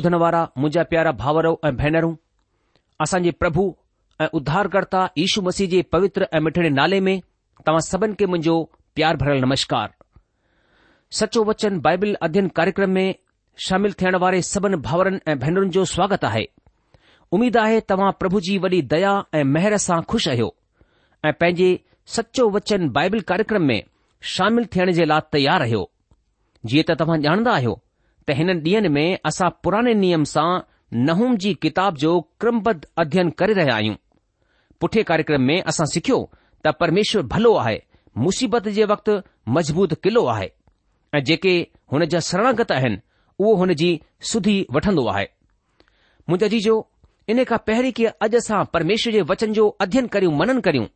ॿुधण वारा मुंहिंजा प्यारा भाउरो ऐं भेनरूं असांजे प्रभु ऐं उद्धारकर्ता यशू मसीह जे पवित्र ऐं मिठड़े नाले में तव्हां सभिनी खे मुंहिंजो प्यार भरियल नमस्कार सचो वचन बाइबल अध्ययन कार्यक्रम में शामिल थियण वारे सभिनी भाउरनि ऐं भेनरुनि जो स्वागत आहे उमीद आहे तव्हां प्रभु जी वॾी दया ऐं मेहर सां खु़शि आहियो ऐं पंहिंजे सचो वचन बाइबल कार्यक्रम में शामिल थियण जे लाइ तयार रहियो जीअं त तव्हां ॼाणंदा आहियो त हिन ॾींहंनि में असां पुराने नियम सां नहूम जी किताब जो क्रमबद्ध अध्यन करे रहिया आहियूं पुठे कार्यक्रम में असां सिखियो त परमेश्वर भलो आहे मुसीबत जे वक़्तु मज़बूत किलो आहे ऐं जेके हुन जा सरणागत आहिनि उहो हुन जी सुधी वठंदो आहे मुंहिंजा जीजो इन खां पहिरीं की अॼु असां परमेश्वर जे वचन जो अध्ययन करियूं मनन करियूं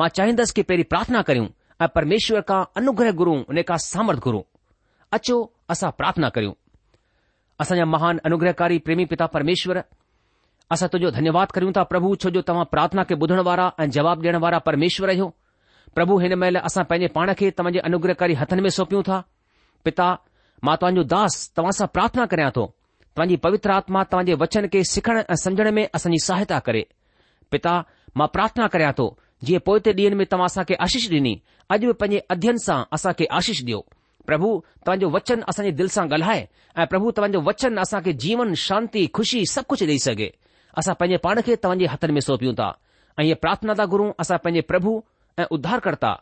मां चाहींदसि कि पहिरीं प्रार्थना करियूं ऐं परमेश्वर खां अनुग्रह गुरू उन खां सामर्थ गुरु अचो असां प्रार्थना करियूं असांजा महान अनुग्रहकारी प्रेमी पिता परमेश्वर असां तुंहिंजो धन्यवाद कयूं था प्रभु छो जो तव्हां पार्थना खे ॿुधण वारा ऐं जवाब ॾियण वारा परमेश्वर आहियूं प्रभु हिन महिल असां पंहिंजे पाण खे तव्हांजे अनुग्रहकारी हथन में सौंपियूं था पिता मां तव्हांजो दास तव्हां सां प्रार्थना करियां थो तव्हांजी पवित्र आत्मा तव्हांजे वचन खे सिखण ऐं सम्झण में असांजी सहायता करे पिता मां प्रार्थना करिया तो जीअं पोएं डीं॒हनि में तव्हां असांखे आशिष डि॒नी अॼु बि पंहिंजे अध्ययन सां असांखे आशिष ॾियो પ્રભુ તંજો વચન અસન દિલ સા ગલહાય એ પ્રભુ તંજો વચન અસા કે જીવન શાંતિ ખુશી સબ કુછ લઈ સકે અસા પન પાણ કે તંજી હથર મે સોપી ઉંતા એ પ્રાર્થના તા ગુરુ અસા પન પ્રભુ ઉદ્ધાર કરતા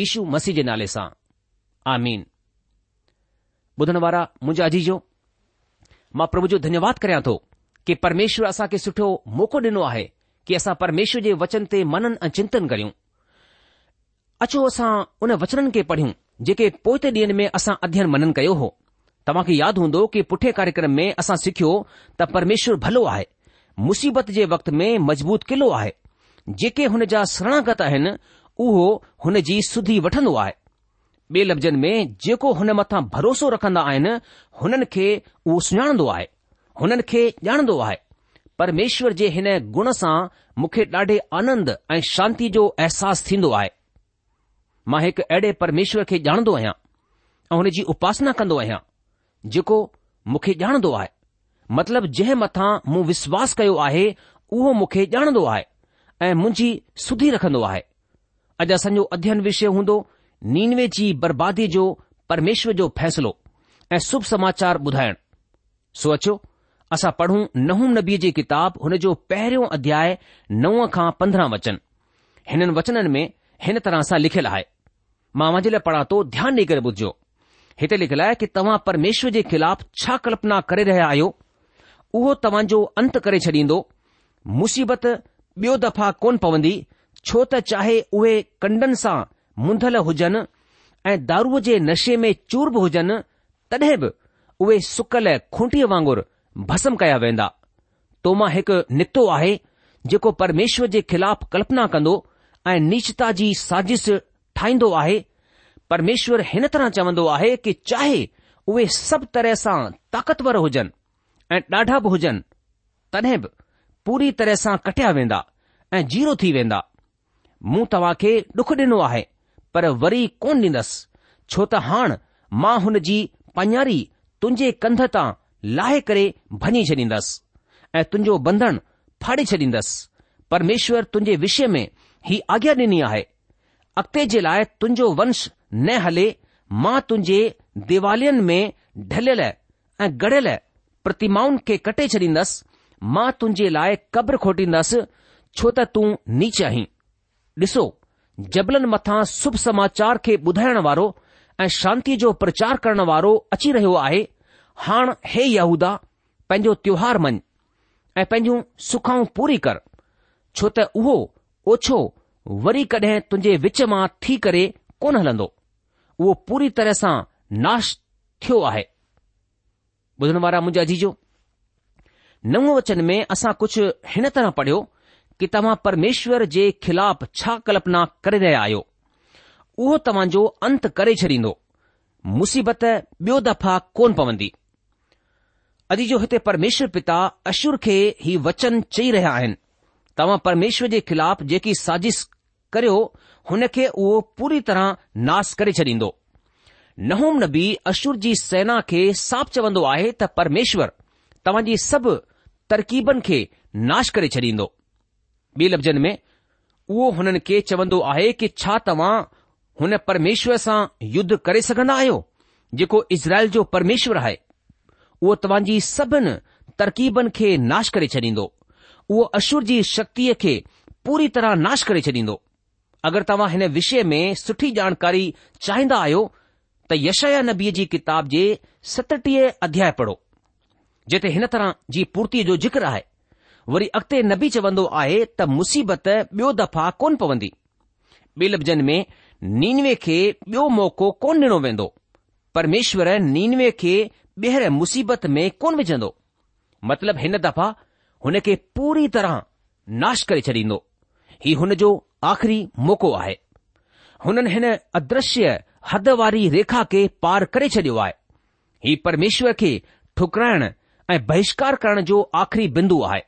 ઈશુ મસીજ નાલે સા આમીન બુધન વારા મુજે અજી જો માં પ્રભુ જો ધન્યવાદ કરયા તો કે પરમેશ્વર અસા કે સઠો મોકો દિનુ આહે કે અસા પરમેશ્વર જે વચન તે મનન અ ચિંતન ગર્યું અચો અસા ઉને વચન કે પઢ્યું जेके पोते ॾींहनि में असां अध्ययन मनन कयो हो तव्हांखे यादि हूंदो कि पुठे कार्यक्रम में असां सिखियो त परमेश्वर भलो आहे मुसीबत जे वक़्त में मज़बूत किलो आहे जेके हुन जा शरणागत आहिनि उहो हुन जी सुधी वठंदो आहे ॿिए लफ़्ज़नि में जेको हुन मथां भरोसो रखंदा आहिनि हुननि खे उहो सुञाणंदो आहे हुननि खे ॼाणंदो आहे परमेश्वर जे हिन गुण सां मूंखे ॾाढे आनंद ऐं शांती जो अहसासु थींदो आहे मां हिकु अहिड़े परमेश्वर खे ॼाणंदो आहियां ऐं हुन जी उपासना कंदो आहियां जेको मूंखे ॼाणंदो आहे मतिलब जंहिं मथां मूं विश्वास कयो आहे उहो मूंखे ॼाणंदो आहे ऐं मुंहिंजी सुधी रखन्दो आहे अॼु असांजो अध्ययन विषय हूंदो नीनवे जी बर्बादीअ जो परमेश्वर जो फ़ैसिलो ऐं शुभ समाचार ॿुधाइण सोचियो असां पढ़ूं नहूम नबी जी किताबु हुन जो पहिरियों अध्याय नव खां पंद्रहं वचन हिननि वचननि में हिन तरह सां लिखियलु आहे मां वांजे लाइ पढ़ा थो ध्यानु ॾेई करे बुधजो हिते लिखियलु आहे कि तव्हां परमेश्वर जे ख़िलाफ़ छा कल्पना करे रहिया आहियो उहो तव्हांजो अंत करे छॾींदो मुसीबत ॿियो दफ़ा कोन पवंदी छो त चाहे उहे कंडन सां मुंधल हुजनि ऐं दारूअ जे नशे में चूरब हुजनि तॾहिं बि उहे सुकियलु खूंटीअ वांगुरु भसम कया वेंदा तोमां हिकु निकितो आहे जेको परमेश्वर जे ख़िलाफ़ कल्पना कंदो ऐं निचता जी साज़िश ठाहींदो आहे परमेश्वर हिन तरह चवन्दो आहे कि चाहे उहे सभु तरह सां ताक़तवर हुजनि ऐं ॾाढा बि हुजनि तॾहिं बि पूरी तरह सां कटिया वेंदा ऐं जीरो थी वेंदा मूं तव्हां खे डुख डि॒नो आहे पर वरी कोन ॾींदसि छो त हाणे मां हुन जी पञारी तुंहिंजे कंध तां लाहे करे भञी छॾींदसि ऐं तुंहिंजो बंधण फाड़े छॾींदसि परमेश्वर तुंजे विषय में ही आज्ञा डि॒नी आहे अॻिते जे लाइ तुंहिंजो वंश न हले मां तुंहिंजे दीवालीन में ढलियल ऐं गड़ियल प्रतिमाउनि खे कटे छॾींदसि मां तुंहिंजे लाइ कब्र खोटींदसि छो त तू नी चही ॾिसो जबलनि मथां शुभ समाचार खे ॿुधाइण वारो ऐं शांती जो प्रचार करण वारो अची रहियो आहे हाणे हे यूदा पंहिंजो त्योहार मञ ऐं पंहिंजूं सुखाऊं पूरी कर छो त उहो ओछो वरी कडहिं तुंहिंजे विच मां थी करे कोन हलंदो उहो पूरी तरह सां नाश थियो आहे नव वचन में असां कुझु हिन तरह पढ़ियो कि तव्हां परमेश्वर जे ख़िलाफ़ु छा कल्पना करे रहिया आहियो उहो तव्हांजो अंत करे छॾींदो मुसीबत बियो दफ़ा कोन पवंदी अजी जो हिते परमेश्वर पिता अशुर खे ई वचन चई रहिया आहिनि तव्हां परमेश्वर जे ख़िलाफ़ु जेकी साज़िश करियो हुन खे उहो पूरी तरह नाश करे छॾींदो नहोम नबी अश्र जी सेना खे साफ़ चवंदो आहे त परमेश्वर तव्हां जी सभु तरकीबन खे नाश करे छॾींदो ॿ लफ़्ज़नि में उहो हुननि खे चवंदो आहे कि छा तव्हां हुन परमेश्वर सां युद्ध करे सघन्दो आहियो जेको इज़राइल जो परमेश्वर आहे उहो तव्हां जी सभिनी खे नाश करे छॾींदो उहो अशुर जी शक्तीअ खे पूरी तरह नाश करे छॾींदो अगरि तव्हां हिन विषय में सुठी जानकारी चाहींदा आहियो त यशया नबीअ जी किताब जे सतटीह अध्याय पढ़ो जिते हिन तरह जी पूर्तीअ जो जिक्र आहे वरी अॻिते नबी चवंदो आहे त मुसीबत ॿियो दफ़ा कोन पवंदी ॿिए लफ़्ज़नि में नीनवे खे ॿियो मौक़ो कोन ॾिनो वेंदो परमेश्वर नीनवे खे ॿीहर मुसीबत में कोन विझंदो मतिलब हिन दफ़ा हुन खे पूरी तरह नाश करे छॾींदो ही हुन जो आख़िरी मौक़ो आहे हुननि हिन अदृश्य हद वारी रेखा खे पार करे छडि॒यो आहे ही परमेश्वर खे ठुकराइण ऐं बहिष्कार करण जो आख़िरी बिंदु आहे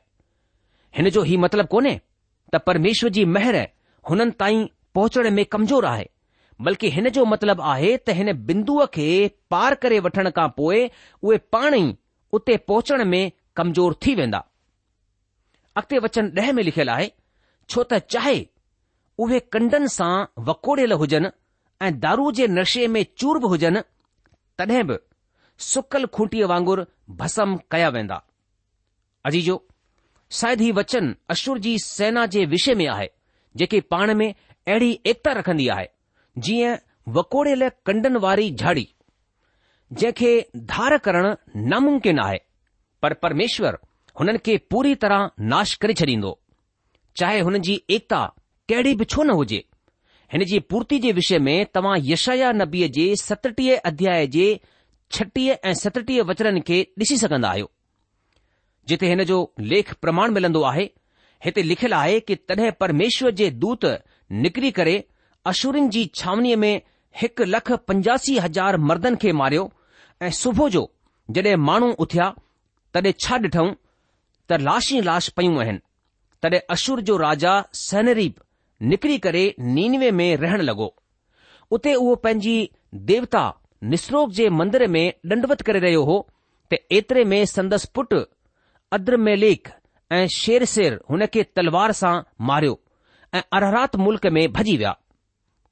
हिन जो ही मतिलब कोन्हे त परमेश्वर जी महर हुननि ताईं पहुचण में कमज़ोर आहे बल्कि हिन जो मतिलबु आहे त हिन बिंदुअ खे पार करे वठण खां पोइ उहे पाण ई उते पहुचण में कमज़ोर थी वेंदा अॻिते वचन ॾह में लिखियलु आहे छो त चाहे उहे कंडनि सां वकोड़ियल हुजनि ऐं दारू जे नशे में चूर बि हुजनि तॾहिं बि सुकल खूंटीअ वांगुरु भसम कया वेंदा अजीजो ही वचन अशुर जी सेना जे विषय में आहे जेके पाण में अहिड़ी एकता रखंदी आहे जीअं वकोड़ियल कंडनि वारी झाड़ी जंहिंखे धार करणु नामुमकिन आहे परमेश्वर हुननि खे पूरी तरह नाश करे छॾींदो चाहे हुन जी एकता कहिड़ी बि छो न हुजे हिन जी पूर्ति जे विषय में तव्हां यशया नबीअ जे सतटीह अध्याय जे छटीह ऐं सतटीह वचन खे ॾिसी सघंदा आहियो जिथे हिन जो लेख प्रमाण मिलंदो आहे हिते लिखियलु आहे कि तॾहिं परमेश्वर जे दूत निकिरी करे अशुरिन जी छावनीअ में हिकु लख पंजासी हज़ार मर्दनि खे मारियो ऐं सुबुह जो जड॒हिं माण्हू उथिया तॾहिं छा ॾिठऊं त लाशी लाश पयूं आहिनि तॾहिं अशुर जो राजा सैनरीप निकिरी करे नीनवे में रहण लॻो उते उहो पंहिंजी देवता निसरोक जे मंदर में डंडवत करे रहियो हो त एतिरे में संदसि पुटु अद्रम लेख ऐं शेर शेर हुन खे तलवार सां मारियो ऐं अरहरात मुल्क़ में भॼी विया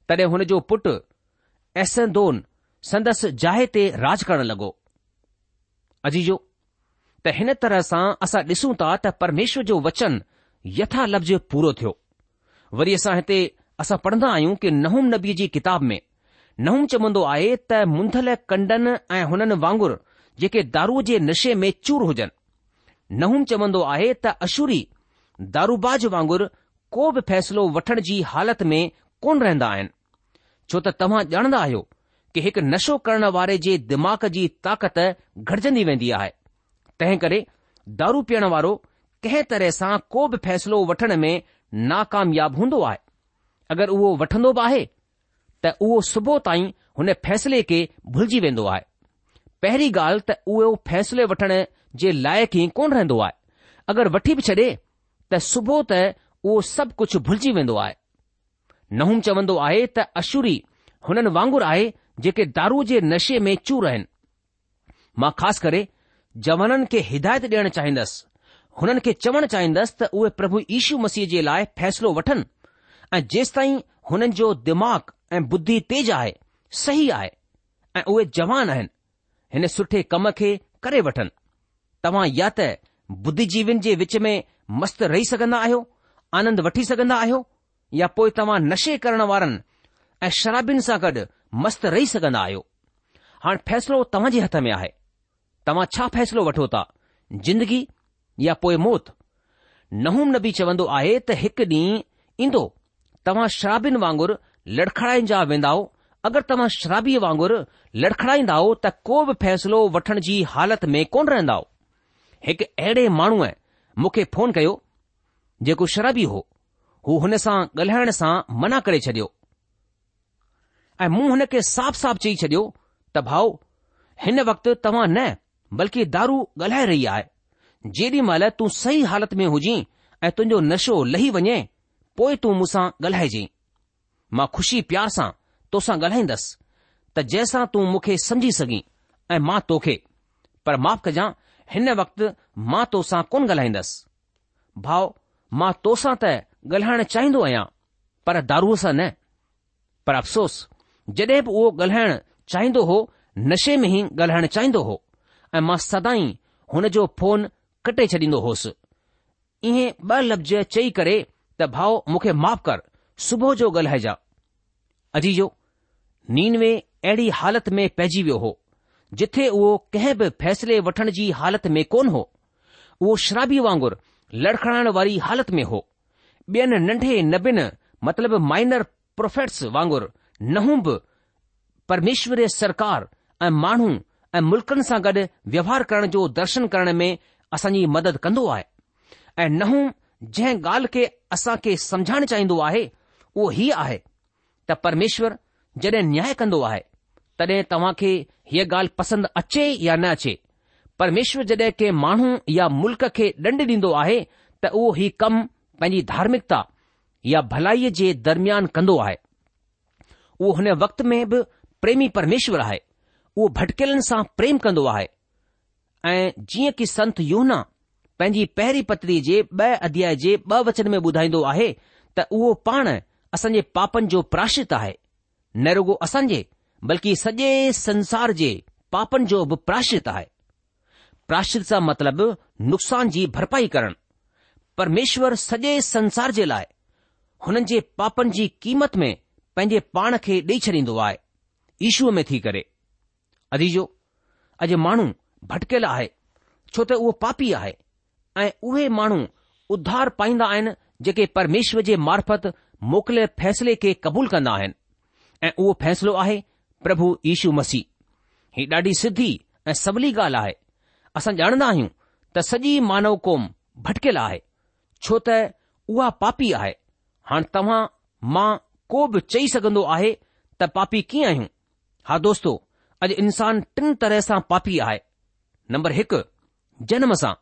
तॾहिं हुन जो पुटु एसनदोन संदसि जाइ ते राज करण लॻो अजीजो त हिन तरह सां असां ॾिसूं था त परमेश्वर जो वचन यथा लफ़्ज़ पूरो थियो वरी असां हिते असां पढ़ंदा आहियूं कि नहुम नबी जी किताब में नहुम चवंदो आहे त मुंधल कंडनि ऐं हुननि वांगुरु जेके दारूअ जे नशे में चूर हुजनि नहुम चवंदो आहे त अशूरी दारूबाज वांगुरु को बि फ़ैसिलो वठण जी हालत में कोन रहंदा आहिनि छो त तव्हां ॼाणंदा आहियो कि हिकु नशो करण वारे जे दिमाग़ जी ताक़त घटिजंदी वेंदी आहे तंहिं करे दारू पीअण वारो कंहिं तरह सां को बि फ़ैसिलो वठण में नाकामयाब हूंदो आहे अगरि उहो वठंदो बि आहे त उहो सुबुह ताईं हुन फ़ैसिले खे भुलिजी वेंदो आहे पहिरीं ॻाल्हि त उहो फ़ैसिले वठण जे लाइक़ु ई कोन रहंदो आहे अगरि वठी बि छॾे त सुबुह त उहो सभु कुझु भुलिजी वेंदो आहे नहून चवंदो आहे त अशूरी हुननि वांगुरु आहे जेके दारू जे नशे में चूर आहिनि मां ख़ासि करे जवाननि खे हिदायत ॾियणु चाहींदसि हुननि खे चवणु चाहींदसि त उहे प्रभु यीशू मसीह जे लाइ फ़ैसिलो वठनि ऐं जेसि ताईं हुननि जो दिमाग़ ऐं बुद्धि तेज़ आहे सही आहे ऐं उहे जवान आहिनि हिन सुठे कम खे करे वठनि तव्हां या त बुद्धिजीवियुनि जे विच में मस्तु रही सघंदा आहियो आनंद वठी सघंदा आहियो या पोइ तव्हां नशे करण वारनि ऐं शराबिन सां गॾु मस्तु रही सघंदा आहियो हाणे फ़ैसिलो तव्हां जे हथ में आहे तव्हां छा फ़ैसिलो वठो था जिंदगी या पोइ मौत नहूम नबी चवंदो आहे त हिकु ॾींहुं ईंदो तव्हां शराब वांगुरु लड़खड़ाईंदा जा वेंदा अगरि तव्हां शराबीअ वांगुरु लटखड़ाईंदव त को बि फ़ैसिलो वठण जी हालत में कोन रहंदव हिकु अहिड़े माण्हूअ मूंखे फोन कयो जेको शराबी हो हू हुन सां ॻाल्हाइण सां मना करे छॾियो ऐं मूं हुन खे साफ़ साफ़ चई छडि॒यो त भाउ हिन वक़्तु तव्हां न बल्कि दारू ॻाल्हाए रही आहे जेॾी महिल तूं सही हालत में हुजां ऐं तुंहिंजो नशो लही वञे पोइ तूं मूंसां ॻाल्हाइजे मां खुशी प्यार सां तोसां ॻाल्हाईंदसि त जंहिंसां तूं मूंखे समझी सघीं ऐं मां तोखे पर माफ़ कजां हिन वक़्तु मां तोसां कोन ॻाल्हाईंदसि भाउ मां तोसां त ॻाल्हाइण चाहींदो आहियां पर दारूअ सां न पर अफ़सोस जॾहिं बि उहो ॻाल्हाइण चाहींदो हो नशे में ई ॻाल्हाइण चाहींदो हो ऐं मां सदाई हुन जो फोन कटे छॾींदो होसि इह ॿ लफ़्ज़ चई करे त भाउ मुखे माफ़ कर सुबुह जो ॻाल्हाइजा अजीजो नीनवे अहिड़ी हालत में पइजी वियो हो जिथे उहो कहिं बि फैसले वठण जी हालत में कोन हो उहो शराबीअ वांगुर लड़खण वारी हालत में हो ॿियनि नंढे नबीन मतिलब माइनर प्रोफेट्स वांगुरु नहूं बि परमेश्वर सरकार ऐं माण्हू ऐं मुल्कनि सां गॾु व्यवहार करण जो दर्शन करण में असांजी मदद कंदो आहे ऐं नहं जंहिं ॻाल्हि खे असां खे समुझाइण चाहींदो आहे उहो हीउ आहे त परमेश्वर जॾहिं न्याय कंदो आहे तॾहिं तव्हां खे हीअ ॻाल्हि पसंदि अचे या न अचे परमेश्वर जॾहिं कंहिं माण्हू या मुल्क़ खे ॾंड ॾींदो आहे त उहो ही कम पंहिंजी धार्मिकता या भलाईअ जे दरमियान कंदो आहे उहो हुन वक़्त में बि प्रेमी परमेश्वर आहे उहो भटकेलनि सां प्रेम कंदो आहे ऐं जीअं की संत योहना पंहिंजी पहिरीं पत्री जे ॿ अध्याय जे वचन में ॿुधाईंदो आहे त उहो पाण असांजे पापनि जो प्राशित आहे न रुगो असांजे बल्कि सॼे संसार जे पापनि जो बि प्राशित आहे प्राशित सां मतिलबु नुक़सान जी भरपाई करणु परमेश्वर सॼे संसार जे लाइ हुननि जे पापनि जी क़ीमत में पंहिंजे पाण खे ॾेई छॾींदो आहे ईशूअ में थी करे अदीजो अॼु माण्हू भटकियल आहे छो त उहो पापी आहे ऐं उहे माण्हू उधार पाईंदा आहिनि जेके परमेश्वर जे मार्फत मोकिलियल फैसले खे क़बूल कंदा आहिनि ऐं उहो फ़ैसिलो आहे प्रभु यीशू मसीह ही ॾाढी सिधी ऐं सवली ॻाल्हि आहे असां ॼाणंदा आहियूं त सॼी मानव कौम भटकियल आहे छो त उहा पापी आहे हाणे तव्हां मां को बि चई सघंदो आहे त पापी कीअं आहियूं हा दोस्तो अॼु इंसान टिन तरह सां पापी आहे नंबर हिकु जनम सां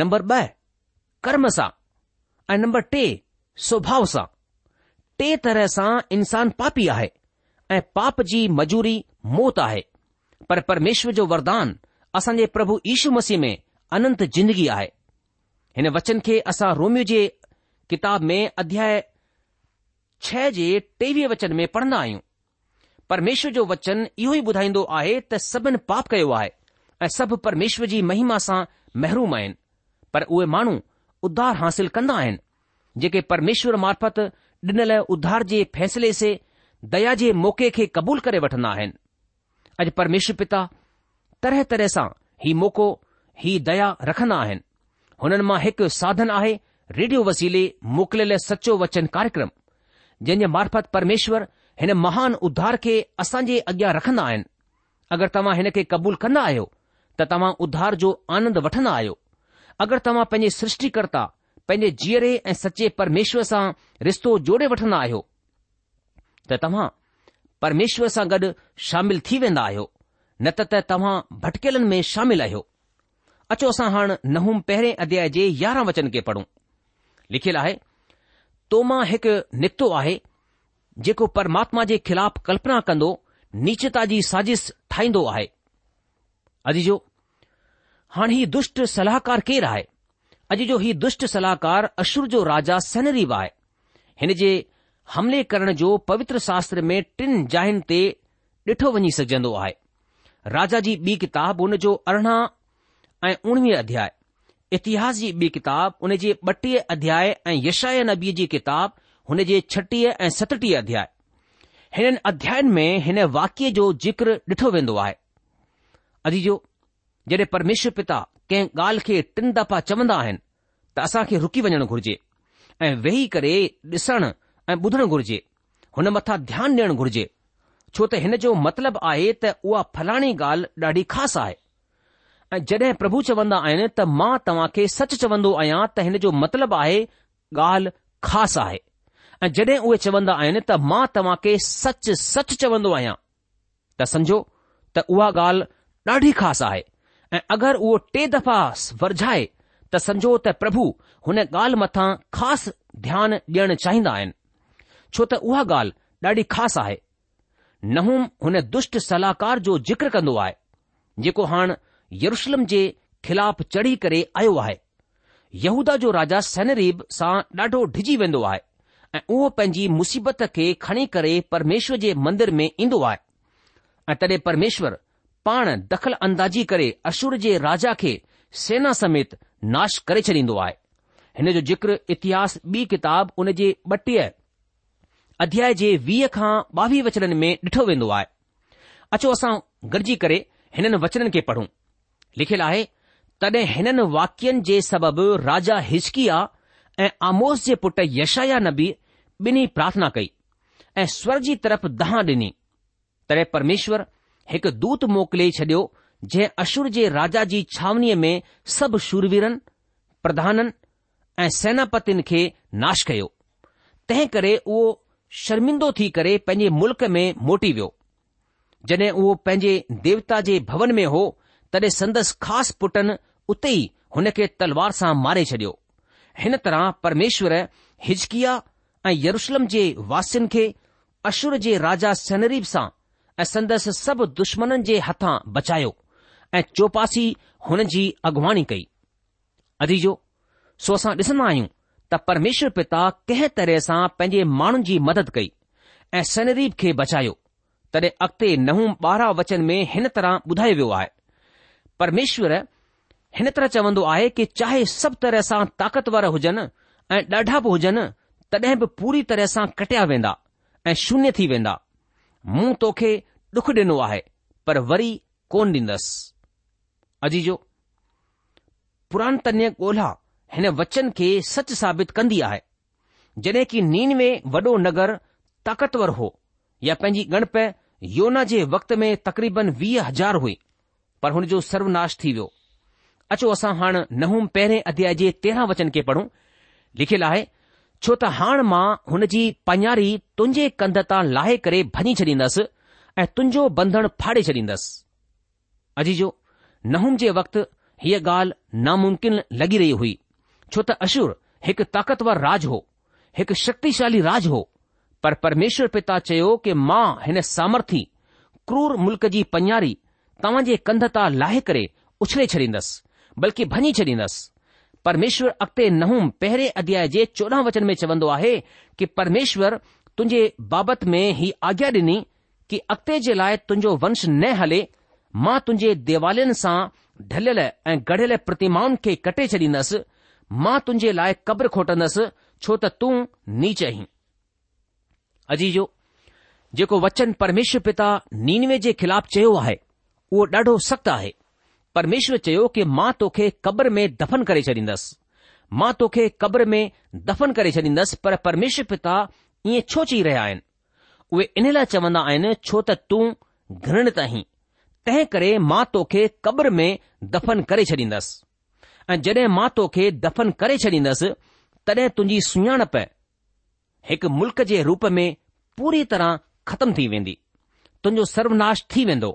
नम्बर ॿ कर्म सां ऐं नंबर टे स्वभाव सां टे तरह सां इन्सानु पापी आहे ऐं पाप जी मजूरी मौत आहे पर परमेश्वर जो वरदान असांजे प्रभु यीशु मसीह में अनंत जिंदगी आहे हिन वचन खे असां रोमियो जे किताब में अध्याय छह जे टेवीह वचन में पढ़ंदा आहियूं परमेश्वर जो वचन इहो ई ॿुधाईंदो आहे त सभिनि पाप कयो आहे ऐं सभु परमेश्वर जी महिमा सां महरूम आहिनि पर उहे माण्हू उध्धार हासिल कंदा आहिनि जेके परमेश्वर मार्फत ॾिनल उद्धार जे फैसले से दया जे मौक़े खे क़बूल करे वठंदा आहिनि अॼु परमेश्वर पिता तरह तरह सां ही मौक़ो ही दया रखंदा आहिनि हुननि मां हिकु साधन आहे रेडियो वसीले मोकिलियल सचो वचन कार्यक्रम जंहिं जे मार्फत परमेश्वर हिन महान उद्धार खे असां जे अॻियां रखंदा आहिनि अगरि तव्हां हिन खे क़बूल कंदा आहियो त तव्हां उधार जो आनंद वठंदा आहियो अगरि तव्हां पंहिंजे सृष्टिकर्ता पंहिंजे जीअरे ऐं सचे परमेश्वर सां रिश्तो जोड़े वठंदा आहियो त तव्हां परमेश्वर सां गॾु शामिल थी वेंदा आहियो न त तव्हां भटकेलनि में शामिल आहियो अचो असां हाणे नहूं पहिरें अध्याय जे यारहं वचन खे पढ़ूं लिखियलु आहे तोमां हिकु निकितो आहे जेको परमात्मा जे ख़िलाफ़ कल्पना कंदो नीचता जी साज़िश ठाहींदो आहे هان هي દુષ્ટ સલાહکار કે راهي ادي جو هي દુષ્ટ સલાહکار અશુર જો રાજા સેનરી વાય هنજે હમલે કરણ જો પવિત્ર શાસ્ત્ર મે 3 જહંતે ઢઠો વણી સકજંદો આય રાજાજી બી કિતાબ ઉને જો 18 અને 19 અધ્યાય ઇતિહાસી બી કિતાબ ઉને જે બટી અધ્યાય અને યશાયા نبیજીની કિતાબ ઉને જે 6ઠી અને 7ઠી અધ્યાય હન અધ્યાયન મે હને વાક્ય જો જિક્ર ઢઠો વેંદો આય ادي જો जॾहिं परमेश्वर पिता कंहिं ॻाल्हि खे टिन दफ़ा चवंदा आहिनि त असां खे रुकी वञणु घुर्जे ऐं वेही करे ॾिसणु ऐं ॿुधणु घुर्जे हुन मथां ध्यानु ॾियणु घुर्जे छो त हिन जो मतिलबु आहे त उहा फलाणी ॻाल्हि ॾाढी ख़ासि आहे ऐं जॾहिं प्रभु चवंदा आहिनि त मां तव्हां खे सच चवंदो आहियां त हिन जो मतिलबु आहे ॻाल्हि ख़ासि आहे ऐं जॾहिं उहे चवंदा आहिनि त मां तव्हां खे सच सच चवंदो आहियां त सम्झो त उहा ॻाल्हि ॾाढी ख़ासि आहे ऐं अगरि उहो टे दफ़ा वरझाए त समझो त प्रभु हुन ॻाल्हि मथां ख़ासि ध्यानु ॾियणु चाहींदा आहिनि छो त उहा ॻाल्हि ॾाढी ख़ासि आहे नहूम हुन दुष्ट सलाहकार जो ज़िक्र कंदो आहे जेको हाणे यरुशलम जे ख़िलाफ़ु चढ़ी करे आयो आहे यहूदा जो राजा सैनरीब सां ॾाढो डिॼी वेंदो आहे ऐं उहो पंहिंजी मुसीबत खे खणी करे परमेश्वर जे मंदर में ईंदो आहे ऐं तॾहिं परमेश्वर पाण दख़ल अंदाजी करे अशुर जे राजा खे सेना समेत नाश करे छॾींदो आहे हिन जो जिक्र इतिहास बि किताब हुन जे ॿटीह अध्याय जे वीह खां ॿावीह वचन में ॾिठो वेंदो आहे अचो असां गॾजी करे हिननि वचननि खे पढ़ूं लिखियलु आहे तॾहिं हिननि वाक्यनि जे सबबि राजा हिचकिया ऐं आमोस जे पुटु यशाया नबी ॿिन्ही प्रार्थना कई ऐं स्वर जी तरफ़ दहा डि॒नी तॾहिं हिकु दूत मोकिले छडि॒यो जंहिं अशुर जे राजा जी छावनीअ में सभु शूरवीरनि प्रधाननि ऐं सेनापतिन खे नाश कयो तंहिं करे उहो शर्मिंदो थी करे पंहिंजे मुल्क़ में मोटी वियो जड॒हिं उहो पंहिंजे देवता जे भवन में हो तॾहिं संदसि ख़ासि पुटनि उते ई हुन खे तलवार सां मारे छडि॒यो हिन तरह परमेश्वर हिजकिया ऐं यरुशलम जे वासियुनि खे अशुर जे राजा सनरीब सां ऐं संदसि सभु दुश्मननि जे हथां बचायो ऐं चौपासी हुन जी अॻवाणी कई अदीजो सो असां ॾिसंदा आहियूं त परमेश्वर पिता कंहिं तरह सां पंहिंजे माण्हुनि जी मदद कई ऐं सनरीब खे बचायो तॾहिं अॻिते नहं ॿारहं वचन में हिन तरह ॿुधायो वियो आहे परमेश्वर हिन तरह चवंदो आहे कि चाहे सभु तरह सां ताक़तवर हुजनि ऐं ॾाढा बि हुजनि तॾहिं बि पूरी तरह सां कटिया वेंदा ऐं शून्य थी वेंदा मूं तोखे डुख डि॒नो आहे पर वरी कोन ॾींदुसि अजीजो पुरानतन्य ॻोल्हा हिन वचन खे सच साबित कंदी आहे जॾहिं की नीन में वॾो नगर ताक़तवर हो या पंहिंजी गणप योना जे वक़्त में तक़रीबन वीह हज़ार हुई पर हुन जो सर्वनाश थी वियो अचो असां हाणे नहूं पहिरें अध्याय जे तेरहं वचन खे पढ़ूं लिखियलु आहे छो त हाणे मां हुन जी पञारी तुंहिंजे कंध तां लाहे करे भञी छॾींदसि ऐं तुंहिंजो बंधण फाड़े छॾींदसि अजीजो न हुन जे वक़्तु हीअ ॻाल्हि नामुमकिन लॻी रही हुई छो त अशुर हिकु ताक़तवर राज हो हिकु शक्तिशाली राज हो पर परमेश्वर पिता चयो कि मां हिन सामर्थी क्रूर मुल्क़ जी पञारी तव्हां जे कंध तां लाहे करे उछले छॾींदसि बल्कि भञी छॾींदसि परमेश्वर अॻिते नं पहिरें अध्याय जे चोॾहं वचन में चवंदो आहे की परमेश्वर तुंहिंजे बाबति में ही आज्ञा डि॒नी की अॻिते जे लाए तुंहिंजो वंश न हले मां तुंहिंजे देवालयन सां ढलियलु ऐं गढ़ियल प्रतिमाउनि खे कटे छडींदसि मां तुंहिंजे लाइ क़ब्र खोटंदसि छो त तूं नी चही अजी जेको वचन परमेश्वर पिता नीनवे जे ख़िलाफ़ चयो आहे उहो ॾाढो सख़्तु आहे परमेश्वर चयो कि मां तोखे कब्र में दफ़न करे छॾींदसि मां तोखे क़ब्र में दफ़न करे छॾींदसि पर परमेश्वर पिता ईअं छो चई रहिया आहिनि उहे इन लाइ चवंदा आहिनि छो त तूं घण आहीं तंहिं करे मां तोखे क़ब्र में दफ़न करे छॾींदसि ऐं जॾहिं मां तोखे दफ़न करे छॾींदसि तॾहिं तुंहिंजी सुञाणप हिकु मुल्क़ जे रूप में पूरी तरह ख़तम थी वेंदी तुंहिंजो सर्वनाश थी वेंदो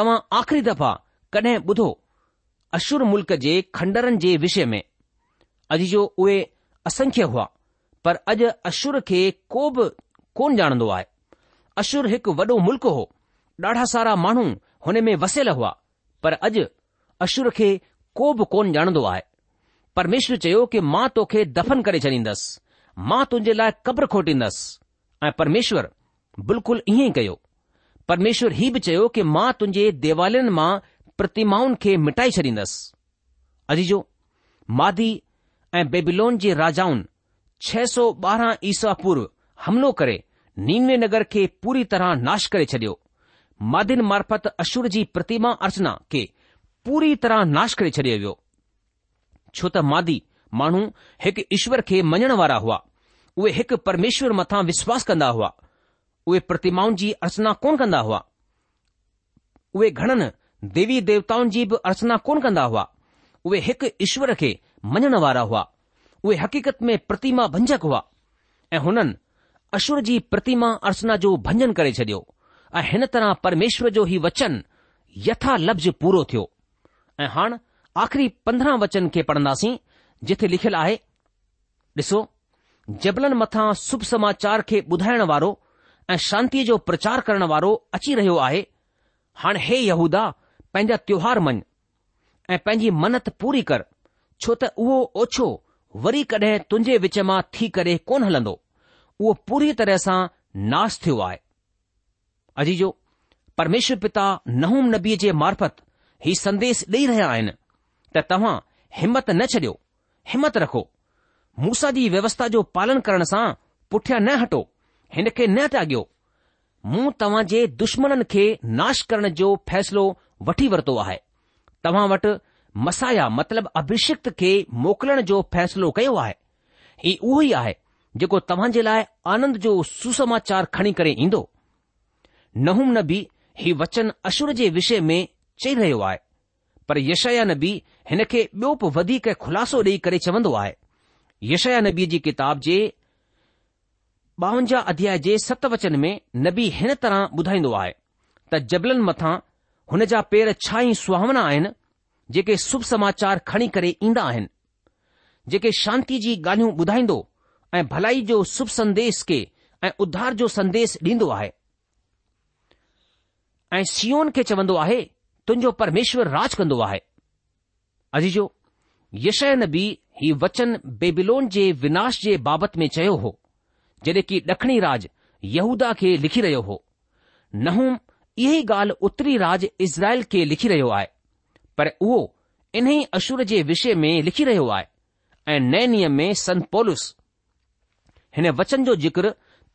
तव्हां आख़िरी दफ़ा कॾहिं ॿुधो अशुर मुल्क़ जे खंडरनि जे विषय में अॼु जो उहे असंख्य हुआ पर अॼु अशुर खे को बि कोन ॼाणंदो आहे अशुर हिकु वॾो मुल्क़ हो ॾाढा सारा माण्हू हुन में वसियल हुआ पर अॼु अशुर खे को बि कोन ॼाणंदो आहे परमेश्वर चयो कि मां तोखे दफ़न करे छॾींदसि मां तुंहिंजे लाइ क़ब्र खोटींदसि ऐं परमेश्वर बिल्कुलु ईअं ई कयो परमेश्वर हीउ बि चयो कि मां तुंहिंजे देवालयुनि मां प्रतिमाउनि खे मिटाए छॾींदसि अजी जो मादी ऐं बेबिलोन जे राजाउनि छह सौ ॿारहं ईसा पूर्व हमिलो करे नीनवे नगर खे पूरी तरह नाश करे छडि॒यो मादिन मार्फत अशुर जी प्रतिमा अर्चना खे पूरी तरह नाश करे छडि॒यो वियो छो त मादी माण्हू हिकु ईश्वर खे मञण वारा हुआ उहे हिकु परमेश्वर मथां विश्वास कंदा हुआ उहे प्रतिमाउनि जी अर्चना कोन कंदा हुआ उहे घणनि देवी देवताउनि जी बि अर्चना कोन कंदा हुआ उहे हिकु ईश्वर खे मञण वारा हुआ उहे हक़ीक़त में प्रतिमा भंजक हुआ ऐं हुननि अश्वर जी प्रतिमा अर्सना जो भंजन करे छडि॒यो ऐं हिन तरह परमेश्वर जो ई वचन यथा लब्ज पूरो थियो ऐं हाणे आख़री पंद्रहं वचन खे पढ़ंदासीं जिथे लिखियलु आहे ॾिसो जबलन मथां शुभ समाचार खे ॿुधाइण वारो ऐं शांतीअ जो प्रचार करण वारो अची रहियो आहे हाणे हे यहूदा पंहिंजा त्योहार मञ ऐं पंहिंजी मन्नत पूरी कर छो त उहो ओछो वरी कॾहिं तुंहिंजे विच मां थी करे कोन हलंदो उहो पूरी तरह सां नाश थियो आहे अजी जो परमेश्वर पिता नहूम नबीअ जे मार्फत हीउ संदेश ॾेई रहिया आहिनि त तव्हां हिमत न छॾियो हिमत रखो मूसा जी व्यवस्था जो पालन करण सां पुठियां न हटो हिन खे न त्यागियो मूं तव्हां जे दुश्मन खे नाश करण जो फ़ैसिलो वठी वरितो आहे तव्हां वटि मसाया मतिलब अभिषिक्त खे मोकिलण जो फ़ैसिलो कयो आहे ही उहो ई आहे जेको तव्हां जे लाइ आनंद जो सुसमाचार खणी करे ईंदो नहूम नबी ही वचन अशुर जे विषय में चई रहियो आहे पर यशया नबी हिन खे ॿियो बि वधीक ख़ुलासो ॾेई करे चवंदो आहे यशया नबी जी किताब जे ॿावंजाह अध्याय जे सत वचन में नबी हिन तरह ॿुधाईंदो आहे त जबलनि मथां हुन जा पेर छा ई सुहावना आहिनि जेके शुभ समाचार खणी करे ईंदा आहिनि जेके शांती जी ॻाल्हियूं ॿुधाईंदो ऐं भलाई जो शुभ संदेश खे ऐं उद्धार जो संदेश ॾींदो आहे ऐं सीओन खे चवंदो आहे तुंहिंजो परमेश्वर राज कंदो आहे अजजो यशैन बि हीउ वचन बेबिलोन जे विनाश जे बाबति में चयो हो जडे॒ की डखिणी राज यूदा खे लिखी रहियो हो नहूं इहो ई ॻाल्हि उत्तरी राॼ इज़्राइल खे लिखी रहियो आहे पर उहो इन्ही अशुर जे विषय में लिखी रहियो आहे ऐं नए नियम में संत पोलुस हिन वचन जो जिक्र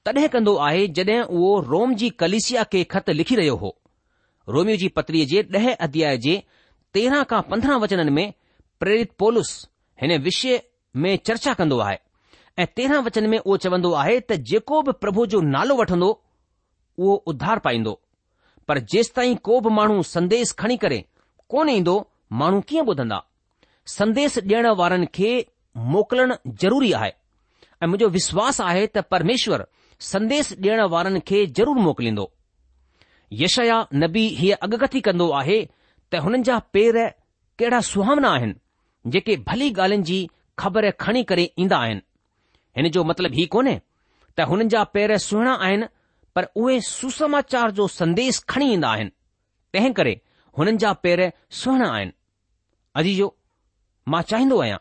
तॾहिं कंदो आहे जड॒हिं उहो रोम जी कलिसिया खे ख़त लिखी रहियो हो रोमियो जी पत्रीअ जे ॾह अध्याय जे तेरहां खां पंद्रहं वचननि में प्रेरित पोलुस हिन विषय में चर्चा कंदो आहे ऐं तेरहं वचन में उहो चवंदो आहे त जेको बि प्रभु जो नालो वठंदो उहो पाईंदो पर जेसि ताईं को बि माण्हू संदेस खणी करे कोन ईंदो माण्हू कीअं ॿुधंदा संदेसु ॾियण वारनि खे मोकिलणु ज़रूरी आहे ऐं मुंहिंजो विश्वास आहे त परमेश्वर संदेस ॾियण वारनि खे ज़रूरु मोकिलींदो यशया नबी हीअ अॻकथी कंदो आहे त हुननि जा पेर कहिड़ा सुहावना आहिनि जेके भली ॻाल्हियुनि जी ख़बर खणी करे ईंदा आहिनि हिन जो मतिलबु ई कोन्हे त हुननि जा पेर सुहिणा आहिनि पर उहे सुसमाचार जो संदेश खणी ईंदा आहिनि तंहिं करे हुननि जा पेर सुहिणा आहिनि अजी जो मां चाहिंदो आहियां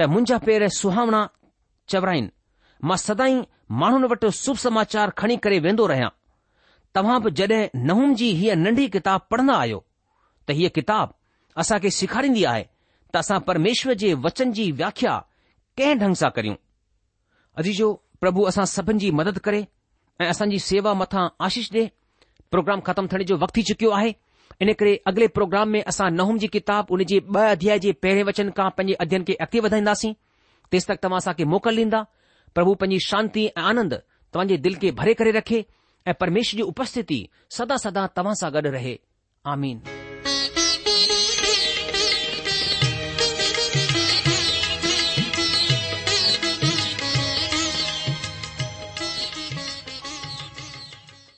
त मुंहिंजा पेर सुहावणा चवराइनि मां सदाई माण्हुनि वटि शुभ समाचार खणी करे वेंदो रहियां तव्हां बि जॾहिं नहुनि जी हीअ नंढी किताब पढ़ंदा आहियो त हीअ किताब असां खे सेखारींदी आहे त असां परमेश्वर जे वचन जी व्याख्या कंहिं ढंग सां करियूं अजी जो प्रभु असां सभिनि जी मदद करे ऐं असांजी सेवा मथां आशीष ॾे प्रोग्राम ख़तमु थियण जो वक़्तु थी चुकियो आहे इन करे अॻिले प्रोग्राम में असां नहुम जी किताब उन जे ब॒ अध्याय जे पहिरें वचन खां पंहिंजे अध्यन खे अॻिते वधाईंदासीं तेसि तक तव्हां असांखे मोकल ॾींदा प्रभु पंहिंजी शांती ऐं आनंद तव्हांजे दिल खे भरे करे रखे ऐं परमेश जी उपस्थिती सदा सदा तव्हां सां गॾु रहे आमीन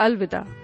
अलविदा